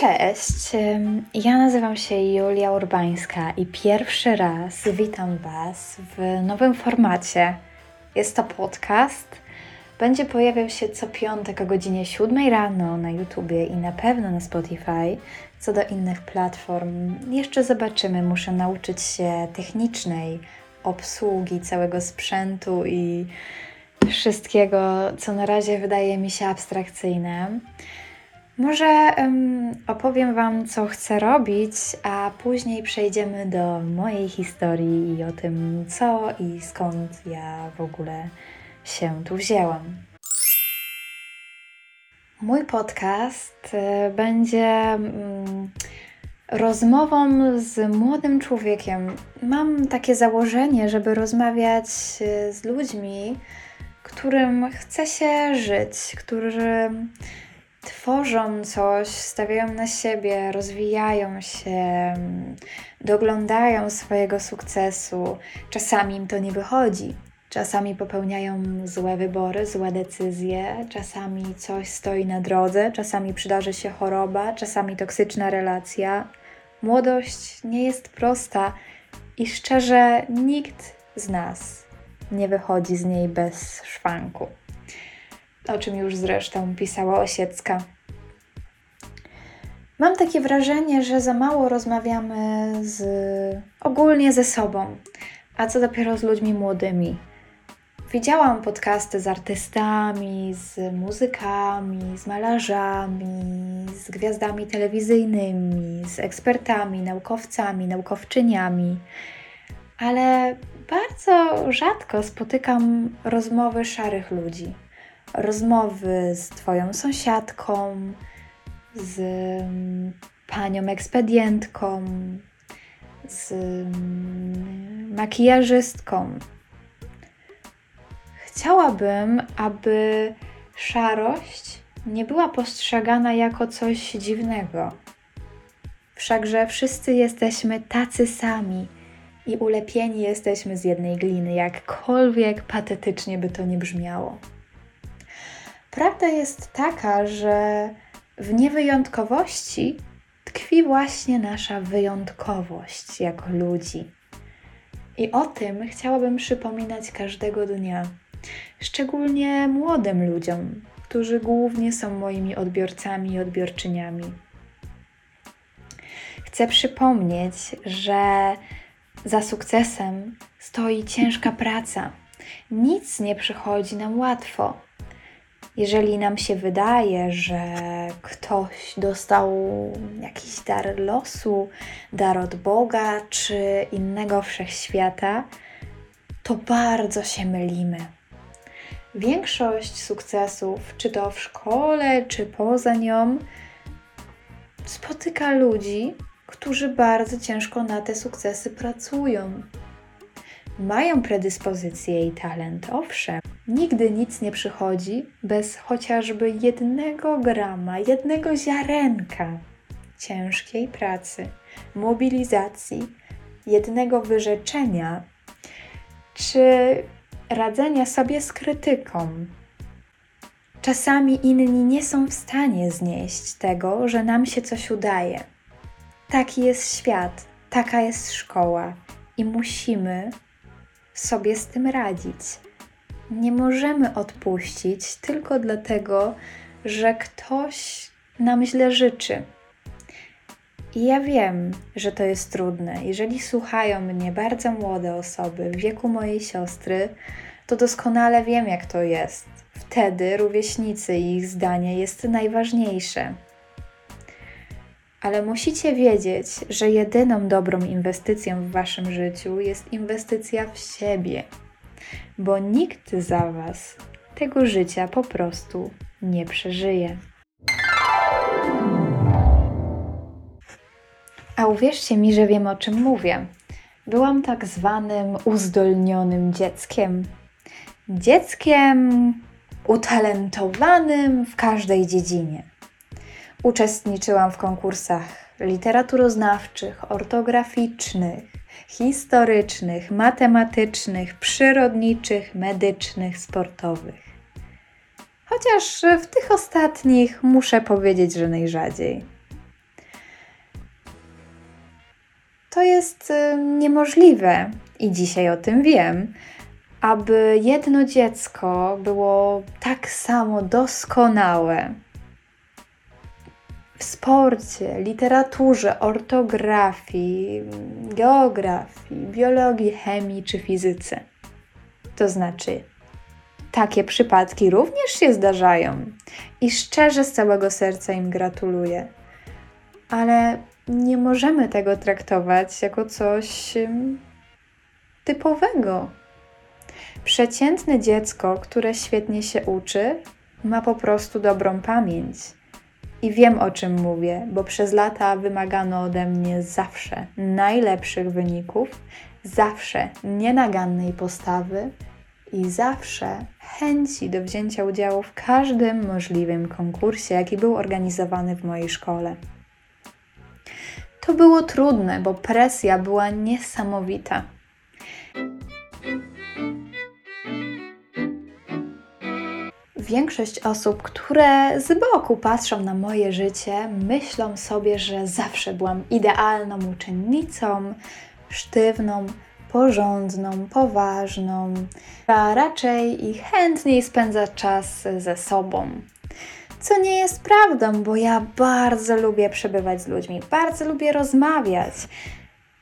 Cześć, ja nazywam się Julia Urbańska i pierwszy raz witam Was w nowym formacie. Jest to podcast. Będzie pojawiał się co piątek o godzinie 7 rano na YouTubie i na pewno na Spotify. Co do innych platform, jeszcze zobaczymy. Muszę nauczyć się technicznej obsługi całego sprzętu i wszystkiego, co na razie wydaje mi się abstrakcyjne. Może um, opowiem Wam, co chcę robić, a później przejdziemy do mojej historii i o tym, co i skąd ja w ogóle się tu wzięłam. Mój podcast e, będzie mm, rozmową z młodym człowiekiem. Mam takie założenie, żeby rozmawiać e, z ludźmi, którym chce się żyć, którzy tworzą coś, stawiają na siebie, rozwijają się, doglądają swojego sukcesu. Czasami im to nie wychodzi, czasami popełniają złe wybory, złe decyzje, czasami coś stoi na drodze, czasami przydarzy się choroba, czasami toksyczna relacja. Młodość nie jest prosta i szczerze nikt z nas nie wychodzi z niej bez szwanku o czym już zresztą pisała Osiecka. Mam takie wrażenie, że za mało rozmawiamy z, ogólnie ze sobą, a co dopiero z ludźmi młodymi. Widziałam podcasty z artystami, z muzykami, z malarzami, z gwiazdami telewizyjnymi, z ekspertami, naukowcami, naukowczyniami, ale bardzo rzadko spotykam rozmowy szarych ludzi rozmowy z Twoją sąsiadką, z mm, panią ekspedientką, z mm, makijażystką. Chciałabym, aby szarość nie była postrzegana jako coś dziwnego. Wszakże wszyscy jesteśmy tacy sami i ulepieni jesteśmy z jednej gliny, jakkolwiek patetycznie by to nie brzmiało. Prawda jest taka, że w niewyjątkowości tkwi właśnie nasza wyjątkowość jako ludzi. I o tym chciałabym przypominać każdego dnia, szczególnie młodym ludziom, którzy głównie są moimi odbiorcami i odbiorczyniami. Chcę przypomnieć, że za sukcesem stoi ciężka praca. Nic nie przychodzi nam łatwo. Jeżeli nam się wydaje, że ktoś dostał jakiś dar losu, dar od Boga czy innego wszechświata, to bardzo się mylimy. Większość sukcesów, czy to w szkole, czy poza nią, spotyka ludzi, którzy bardzo ciężko na te sukcesy pracują. Mają predyspozycje i talent, owszem, Nigdy nic nie przychodzi bez chociażby jednego grama, jednego ziarenka ciężkiej pracy, mobilizacji, jednego wyrzeczenia czy radzenia sobie z krytyką. Czasami inni nie są w stanie znieść tego, że nam się coś udaje. Taki jest świat, taka jest szkoła i musimy sobie z tym radzić nie możemy odpuścić tylko dlatego, że ktoś nam źle życzy. I ja wiem, że to jest trudne. Jeżeli słuchają mnie bardzo młode osoby w wieku mojej siostry, to doskonale wiem, jak to jest. Wtedy rówieśnicy i ich zdanie jest najważniejsze. Ale musicie wiedzieć, że jedyną dobrą inwestycją w waszym życiu jest inwestycja w siebie bo nikt za Was tego życia po prostu nie przeżyje. A uwierzcie mi, że wiem o czym mówię. Byłam tak zwanym uzdolnionym dzieckiem. Dzieckiem utalentowanym w każdej dziedzinie. Uczestniczyłam w konkursach literaturoznawczych, ortograficznych, historycznych, matematycznych, przyrodniczych, medycznych, sportowych. Chociaż w tych ostatnich muszę powiedzieć, że najrzadziej. to jest y, niemożliwe i dzisiaj o tym wiem, aby jedno dziecko było tak samo doskonałe w sporcie, literaturze, ortografii, geografii, biologii, chemii czy fizyce. To znaczy, takie przypadki również się zdarzają i szczerze z całego serca im gratuluję. Ale nie możemy tego traktować jako coś typowego. Przeciętne dziecko, które świetnie się uczy, ma po prostu dobrą pamięć. I wiem o czym mówię, bo przez lata wymagano ode mnie zawsze najlepszych wyników, zawsze nienagannej postawy i zawsze chęci do wzięcia udziału w każdym możliwym konkursie, jaki był organizowany w mojej szkole. To było trudne, bo presja była niesamowita. Większość osób, które z boku patrzą na moje życie, myślą sobie, że zawsze byłam idealną uczennicą, sztywną, porządną, poważną, a raczej i chętniej spędza czas ze sobą. Co nie jest prawdą, bo ja bardzo lubię przebywać z ludźmi, bardzo lubię rozmawiać.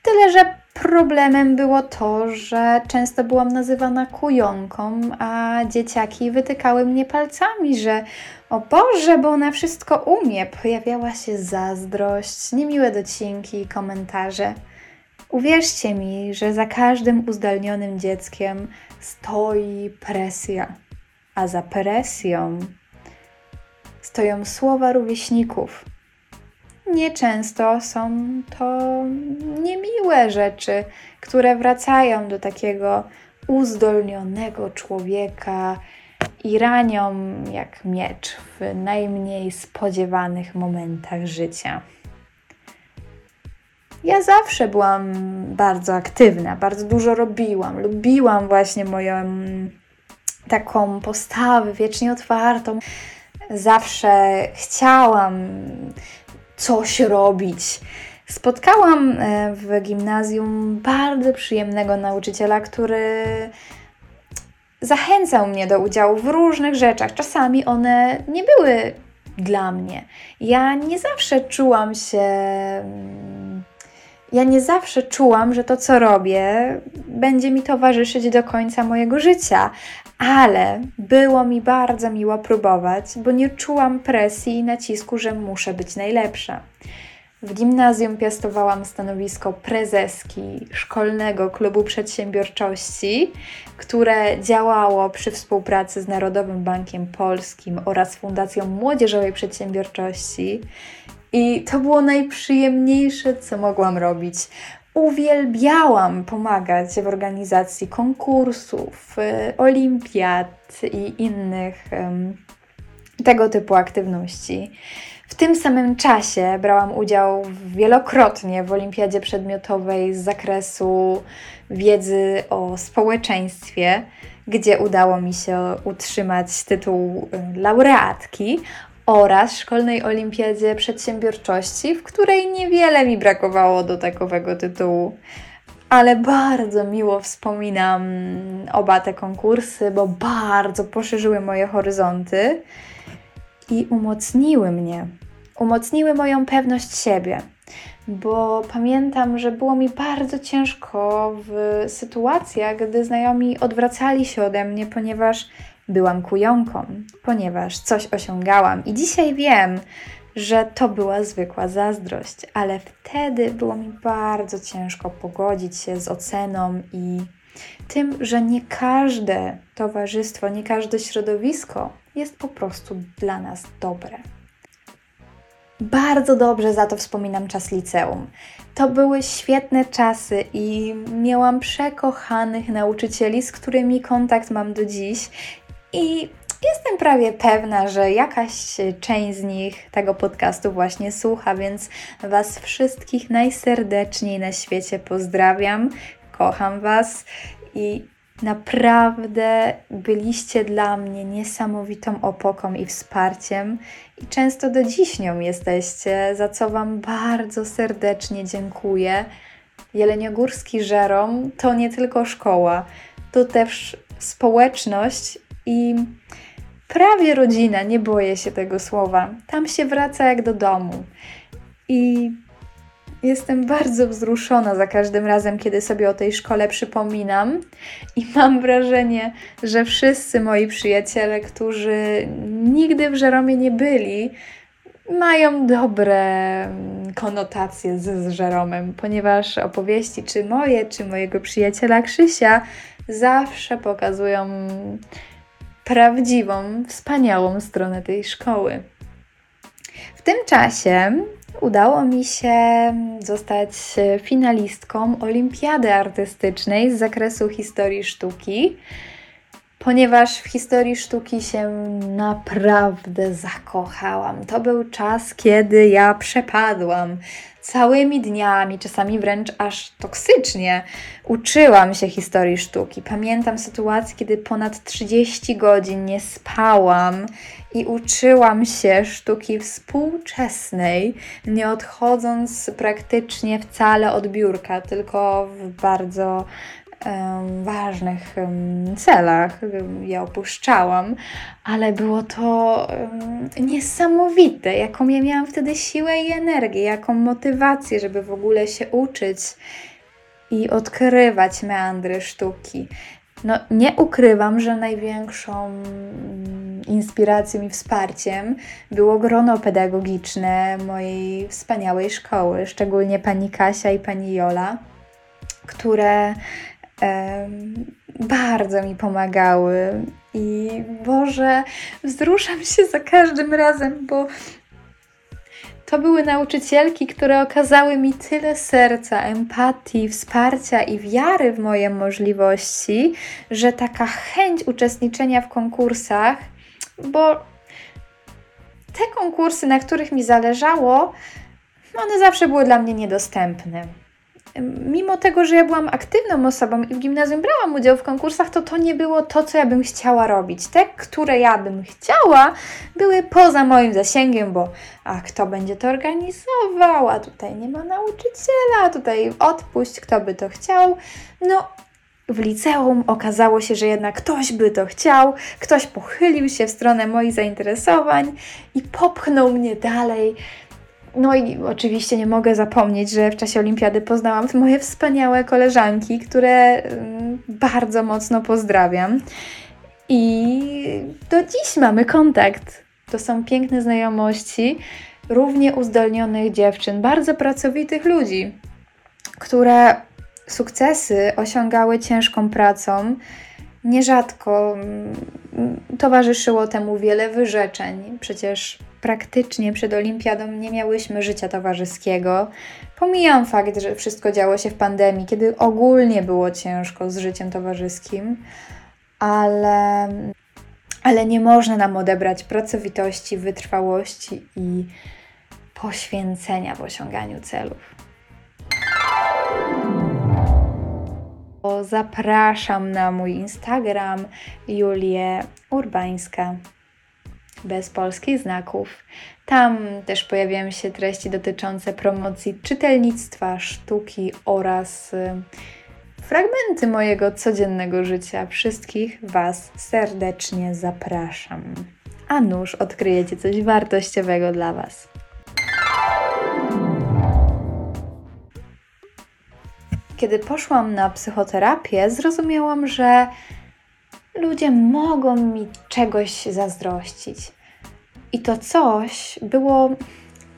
Tyle, że problemem było to, że często byłam nazywana kujonką, a dzieciaki wytykały mnie palcami, że o Boże, bo ona wszystko umie. Pojawiała się zazdrość, niemiłe docinki i komentarze. Uwierzcie mi, że za każdym uzdolnionym dzieckiem stoi presja, a za presją stoją słowa rówieśników. Nieczęsto są to niemiłe rzeczy, które wracają do takiego uzdolnionego człowieka i ranią jak miecz w najmniej spodziewanych momentach życia. Ja zawsze byłam bardzo aktywna, bardzo dużo robiłam. Lubiłam właśnie moją taką postawę wiecznie otwartą. Zawsze chciałam coś robić. Spotkałam e, w gimnazjum bardzo przyjemnego nauczyciela, który zachęcał mnie do udziału w różnych rzeczach. Czasami one nie były dla mnie. Ja nie zawsze czułam się ja nie zawsze czułam, że to, co robię, będzie mi towarzyszyć do końca mojego życia, ale było mi bardzo miło próbować, bo nie czułam presji i nacisku, że muszę być najlepsza. W gimnazjum piastowałam stanowisko prezeski Szkolnego Klubu Przedsiębiorczości, które działało przy współpracy z Narodowym Bankiem Polskim oraz Fundacją Młodzieżowej Przedsiębiorczości. I to było najprzyjemniejsze, co mogłam robić. Uwielbiałam pomagać w organizacji konkursów, y, olimpiad i innych tego typu aktywności. W tym samym czasie brałam udział wielokrotnie w olimpiadzie przedmiotowej z zakresu wiedzy o społeczeństwie, gdzie udało mi się utrzymać tytuł y, laureatki oraz Szkolnej Olimpiadzie Przedsiębiorczości, w której niewiele mi brakowało do takowego tytułu. Ale bardzo miło wspominam oba te konkursy, bo bardzo poszerzyły moje horyzonty i umocniły mnie. Umocniły moją pewność siebie, bo pamiętam, że było mi bardzo ciężko w sytuacjach, gdy znajomi odwracali się ode mnie, ponieważ byłam kujonką, ponieważ coś osiągałam i dzisiaj wiem, że to była zwykła zazdrość, ale wtedy było mi bardzo ciężko pogodzić się z oceną i tym, że nie każde towarzystwo, nie każde środowisko jest po prostu dla nas dobre. Bardzo dobrze za to wspominam czas liceum. To były świetne czasy i miałam przekochanych nauczycieli, z którymi kontakt mam do dziś i jestem prawie pewna, że jakaś część z nich tego podcastu właśnie słucha, więc Was wszystkich najserdeczniej na świecie pozdrawiam. Kocham Was i naprawdę byliście dla mnie niesamowitą opoką i wsparciem, i często do dziś nią jesteście, za co Wam bardzo serdecznie dziękuję. Jeleniogórski Żerom to nie tylko szkoła, to też społeczność i prawie rodzina, nie boję się tego słowa. Tam się wraca jak do domu. I jestem bardzo wzruszona za każdym razem, kiedy sobie o tej szkole przypominam. I mam wrażenie, że wszyscy moi przyjaciele, którzy nigdy w Żeromie nie byli, mają dobre konotacje z, z Żeromem, ponieważ opowieści, czy moje, czy mojego przyjaciela Krzysia, zawsze pokazują prawdziwą, wspaniałą stronę tej szkoły. W tym czasie udało mi się zostać finalistką Olimpiady Artystycznej z zakresu historii sztuki ponieważ w historii sztuki się naprawdę zakochałam. To był czas, kiedy ja przepadłam całymi dniami, czasami wręcz aż toksycznie uczyłam się historii sztuki. Pamiętam sytuację, kiedy ponad 30 godzin nie spałam i uczyłam się sztuki współczesnej, nie odchodząc praktycznie wcale od biurka, tylko w bardzo ważnych celach je opuszczałam, ale było to niesamowite, jaką ja miałam wtedy siłę i energię, jaką motywację, żeby w ogóle się uczyć i odkrywać meandry sztuki. No, nie ukrywam, że największą inspiracją i wsparciem było grono pedagogiczne mojej wspaniałej szkoły, szczególnie pani Kasia i pani Jola, które bardzo mi pomagały. I Boże, wzruszam się za każdym razem, bo to były nauczycielki, które okazały mi tyle serca, empatii, wsparcia i wiary w moje możliwości, że taka chęć uczestniczenia w konkursach, bo te konkursy, na których mi zależało, one zawsze były dla mnie niedostępne mimo tego, że ja byłam aktywną osobą i w gimnazjum brałam udział w konkursach, to to nie było to, co ja bym chciała robić. Te, które ja bym chciała, były poza moim zasięgiem, bo a kto będzie to organizował, a tutaj nie ma nauczyciela, a tutaj odpuść, kto by to chciał. No, w liceum okazało się, że jednak ktoś by to chciał, ktoś pochylił się w stronę moich zainteresowań i popchnął mnie dalej no i oczywiście nie mogę zapomnieć, że w czasie olimpiady poznałam moje wspaniałe koleżanki, które mm, bardzo mocno pozdrawiam. I do dziś mamy kontakt. To są piękne znajomości równie uzdolnionych dziewczyn, bardzo pracowitych ludzi, które sukcesy osiągały ciężką pracą. Nierzadko mm, towarzyszyło temu wiele wyrzeczeń. Przecież praktycznie przed olimpiadą nie miałyśmy życia towarzyskiego. Pomijam fakt, że wszystko działo się w pandemii, kiedy ogólnie było ciężko z życiem towarzyskim, ale, ale nie można nam odebrać pracowitości, wytrwałości i poświęcenia w osiąganiu celów. Zapraszam na mój Instagram Julię Urbańska bez polskich znaków. Tam też pojawiają się treści dotyczące promocji czytelnictwa, sztuki oraz y, fragmenty mojego codziennego życia. Wszystkich Was serdecznie zapraszam. A nuż odkryjecie coś wartościowego dla Was. Kiedy poszłam na psychoterapię, zrozumiałam, że ludzie mogą mi czegoś zazdrościć. I to coś było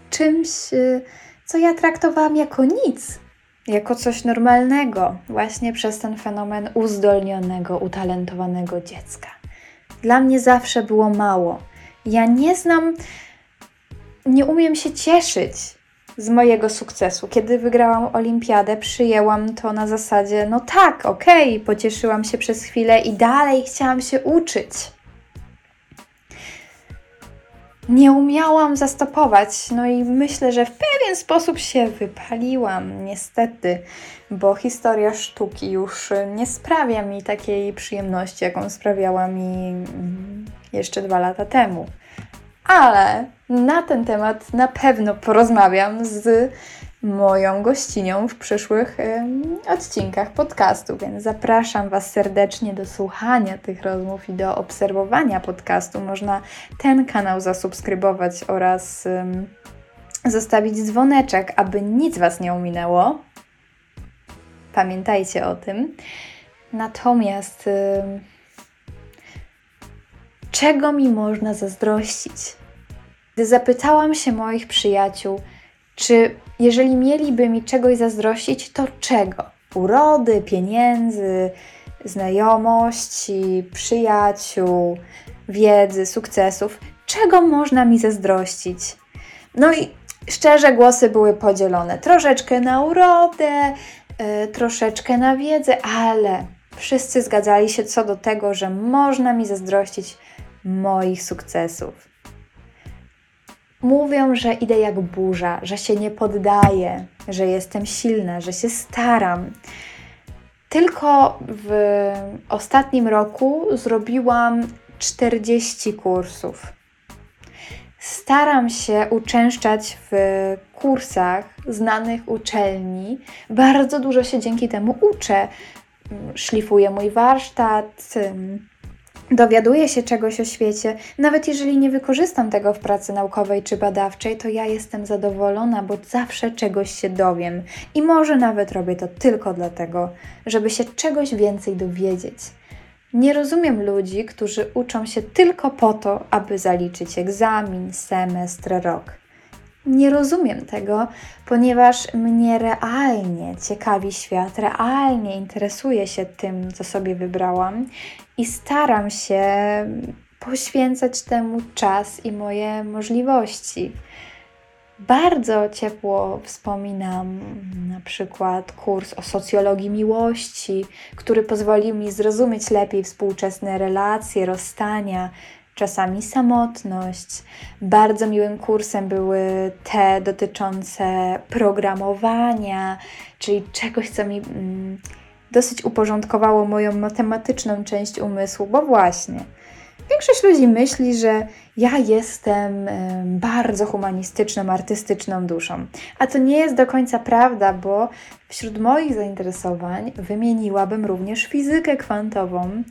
czymś, y, co ja traktowałam jako nic, jako coś normalnego, właśnie przez ten fenomen uzdolnionego, utalentowanego dziecka. Dla mnie zawsze było mało. Ja nie znam, nie umiem się cieszyć z mojego sukcesu. Kiedy wygrałam olimpiadę, przyjęłam to na zasadzie, no tak, okej, okay, pocieszyłam się przez chwilę i dalej chciałam się uczyć. Nie umiałam zastopować, no i myślę, że w pewien sposób się wypaliłam, niestety, bo historia sztuki już nie sprawia mi takiej przyjemności, jaką sprawiała mi jeszcze dwa lata temu ale na ten temat na pewno porozmawiam z moją gościnią w przyszłych odcinkach podcastu, więc zapraszam Was serdecznie do słuchania tych rozmów i do obserwowania podcastu. Można ten kanał zasubskrybować oraz zostawić dzwoneczek, aby nic Was nie ominęło. Pamiętajcie o tym. Natomiast czego mi można zazdrościć? Gdy zapytałam się moich przyjaciół, czy jeżeli mieliby mi czegoś zazdrościć, to czego? Urody, pieniędzy, znajomości, przyjaciół, wiedzy, sukcesów. Czego można mi zazdrościć? No i szczerze głosy były podzielone. Troszeczkę na urodę, yy, troszeczkę na wiedzę, ale wszyscy zgadzali się co do tego, że można mi zazdrościć moich sukcesów. Mówią, że idę jak burza, że się nie poddaję, że jestem silna, że się staram. Tylko w ostatnim roku zrobiłam 40 kursów. Staram się uczęszczać w kursach znanych uczelni. Bardzo dużo się dzięki temu uczę. Szlifuję mój warsztat, dowiaduję się czegoś o świecie, nawet jeżeli nie wykorzystam tego w pracy naukowej czy badawczej, to ja jestem zadowolona, bo zawsze czegoś się dowiem i może nawet robię to tylko dlatego, żeby się czegoś więcej dowiedzieć. Nie rozumiem ludzi, którzy uczą się tylko po to, aby zaliczyć egzamin, semestr, rok. Nie rozumiem tego, ponieważ mnie realnie ciekawi świat, realnie interesuje się tym, co sobie wybrałam i staram się poświęcać temu czas i moje możliwości. Bardzo ciepło wspominam na przykład kurs o socjologii miłości, który pozwolił mi zrozumieć lepiej współczesne relacje, rozstania, czasami samotność. Bardzo miłym kursem były te dotyczące programowania, czyli czegoś, co mi mm, dosyć uporządkowało moją matematyczną część umysłu, bo właśnie. Większość ludzi myśli, że ja jestem bardzo humanistyczną, artystyczną duszą. A to nie jest do końca prawda, bo wśród moich zainteresowań wymieniłabym również fizykę kwantową,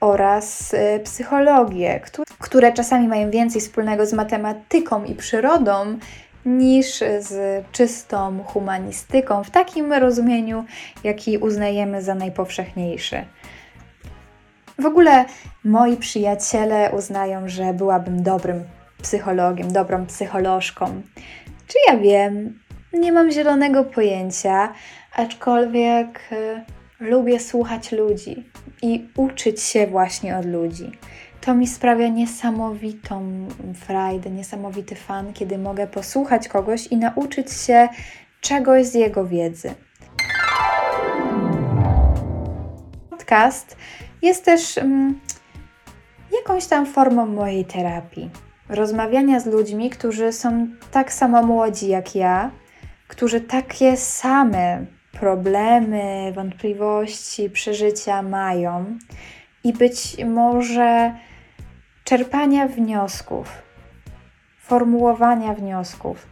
oraz y, psychologię, które czasami mają więcej wspólnego z matematyką i przyrodą niż z czystą humanistyką, w takim rozumieniu, jaki uznajemy za najpowszechniejszy. W ogóle moi przyjaciele uznają, że byłabym dobrym psychologiem, dobrą psycholożką. Czy ja wiem? Nie mam zielonego pojęcia, aczkolwiek y, lubię słuchać ludzi i uczyć się właśnie od ludzi. To mi sprawia niesamowitą frajdę, niesamowity fan, kiedy mogę posłuchać kogoś i nauczyć się czegoś z jego wiedzy. Podcast jest też mm, jakąś tam formą mojej terapii. Rozmawiania z ludźmi, którzy są tak samo młodzi jak ja, którzy takie same problemy, wątpliwości, przeżycia mają i być może czerpania wniosków, formułowania wniosków.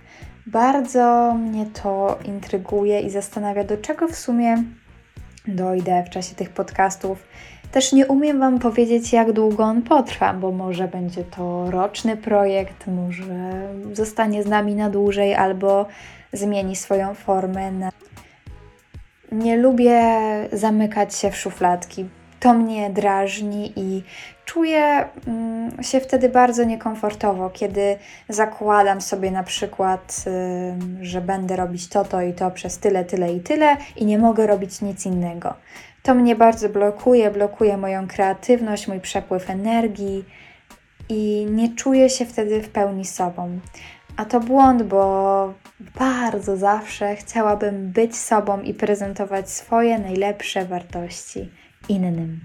Bardzo mnie to intryguje i zastanawia, do czego w sumie dojdę w czasie tych podcastów. Też nie umiem Wam powiedzieć, jak długo on potrwa, bo może będzie to roczny projekt, może zostanie z nami na dłużej, albo zmieni swoją formę nie lubię zamykać się w szufladki. To mnie drażni i czuję mm, się wtedy bardzo niekomfortowo, kiedy zakładam sobie na przykład, że będę robić to, to i to przez tyle, tyle i tyle i nie mogę robić nic innego. To mnie bardzo blokuje, blokuje moją kreatywność, mój przepływ energii i nie czuję się wtedy w pełni sobą. A to błąd, bo bardzo zawsze chciałabym być sobą i prezentować swoje najlepsze wartości innym.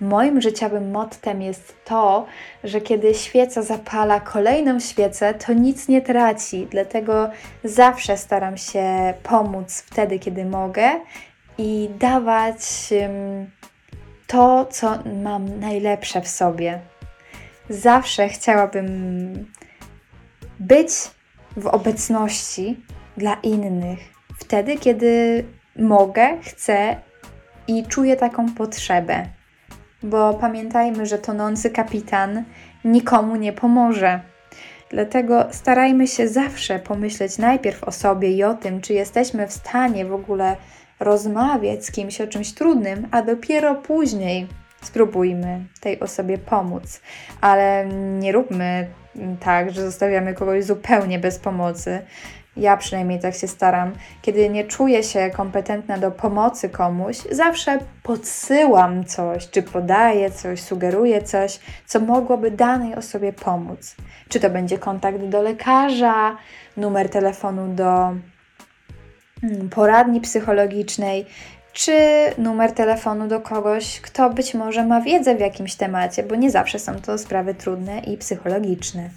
Moim życiowym mottem jest to, że kiedy świeca zapala kolejną świecę, to nic nie traci, dlatego zawsze staram się pomóc wtedy, kiedy mogę i dawać to, co mam najlepsze w sobie. Zawsze chciałabym być w obecności dla innych. Wtedy, kiedy mogę, chcę i czuję taką potrzebę. Bo pamiętajmy, że tonący kapitan nikomu nie pomoże. Dlatego starajmy się zawsze pomyśleć najpierw o sobie i o tym, czy jesteśmy w stanie w ogóle rozmawiać z kimś o czymś trudnym, a dopiero później spróbujmy tej osobie pomóc. Ale nie róbmy tak, że zostawiamy kogoś zupełnie bez pomocy. Ja przynajmniej tak się staram. Kiedy nie czuję się kompetentna do pomocy komuś, zawsze podsyłam coś, czy podaję coś, sugeruję coś, co mogłoby danej osobie pomóc. Czy to będzie kontakt do lekarza, numer telefonu do mm, poradni psychologicznej, czy numer telefonu do kogoś, kto być może ma wiedzę w jakimś temacie, bo nie zawsze są to sprawy trudne i psychologiczne.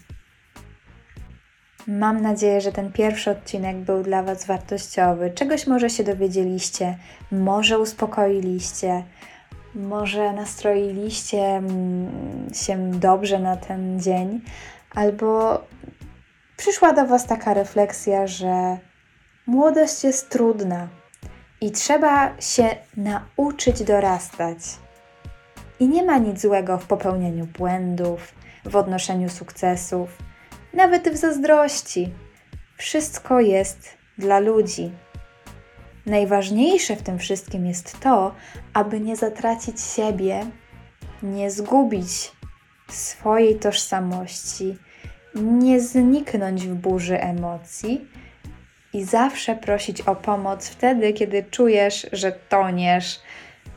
Mam nadzieję, że ten pierwszy odcinek był dla Was wartościowy. Czegoś może się dowiedzieliście, może uspokoiliście, może nastroiliście mm, się dobrze na ten dzień, albo przyszła do Was taka refleksja, że młodość jest trudna i trzeba się nauczyć dorastać. I nie ma nic złego w popełnianiu błędów, w odnoszeniu sukcesów nawet w zazdrości. Wszystko jest dla ludzi. Najważniejsze w tym wszystkim jest to, aby nie zatracić siebie, nie zgubić swojej tożsamości, nie zniknąć w burzy emocji i zawsze prosić o pomoc wtedy, kiedy czujesz, że toniesz,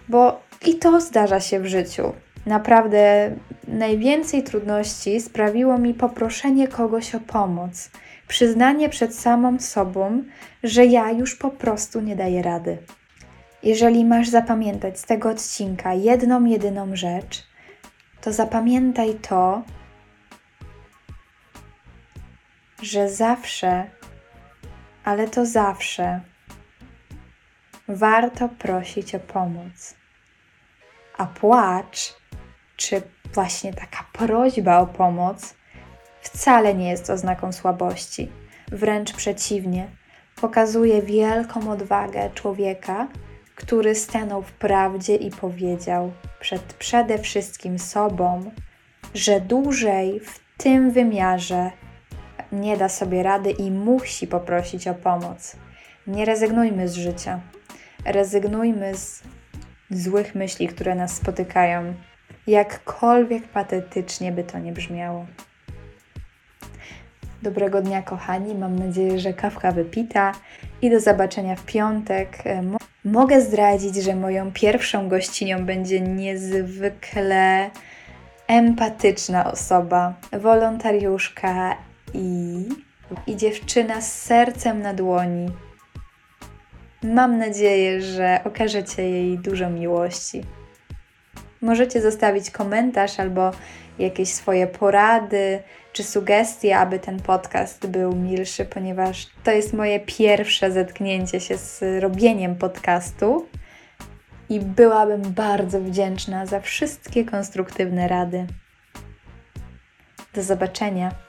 bo i to zdarza się w życiu. Naprawdę najwięcej trudności sprawiło mi poproszenie kogoś o pomoc, przyznanie przed samą sobą, że ja już po prostu nie daję rady. Jeżeli masz zapamiętać z tego odcinka jedną, jedyną rzecz, to zapamiętaj to, że zawsze, ale to zawsze, warto prosić o pomoc. A płacz czy właśnie taka prośba o pomoc wcale nie jest oznaką słabości. Wręcz przeciwnie, pokazuje wielką odwagę człowieka, który stanął w prawdzie i powiedział przed przede wszystkim sobą, że dłużej w tym wymiarze nie da sobie rady i musi poprosić o pomoc. Nie rezygnujmy z życia. Rezygnujmy z złych myśli, które nas spotykają, jakkolwiek patetycznie by to nie brzmiało. Dobrego dnia, kochani. Mam nadzieję, że kawka wypita i do zobaczenia w piątek. E, mogę zdradzić, że moją pierwszą gościnią będzie niezwykle empatyczna osoba, wolontariuszka i, i dziewczyna z sercem na dłoni. Mam nadzieję, że okażecie jej dużo miłości. Możecie zostawić komentarz albo jakieś swoje porady czy sugestie, aby ten podcast był milszy, ponieważ to jest moje pierwsze zetknięcie się z robieniem podcastu i byłabym bardzo wdzięczna za wszystkie konstruktywne rady. Do zobaczenia.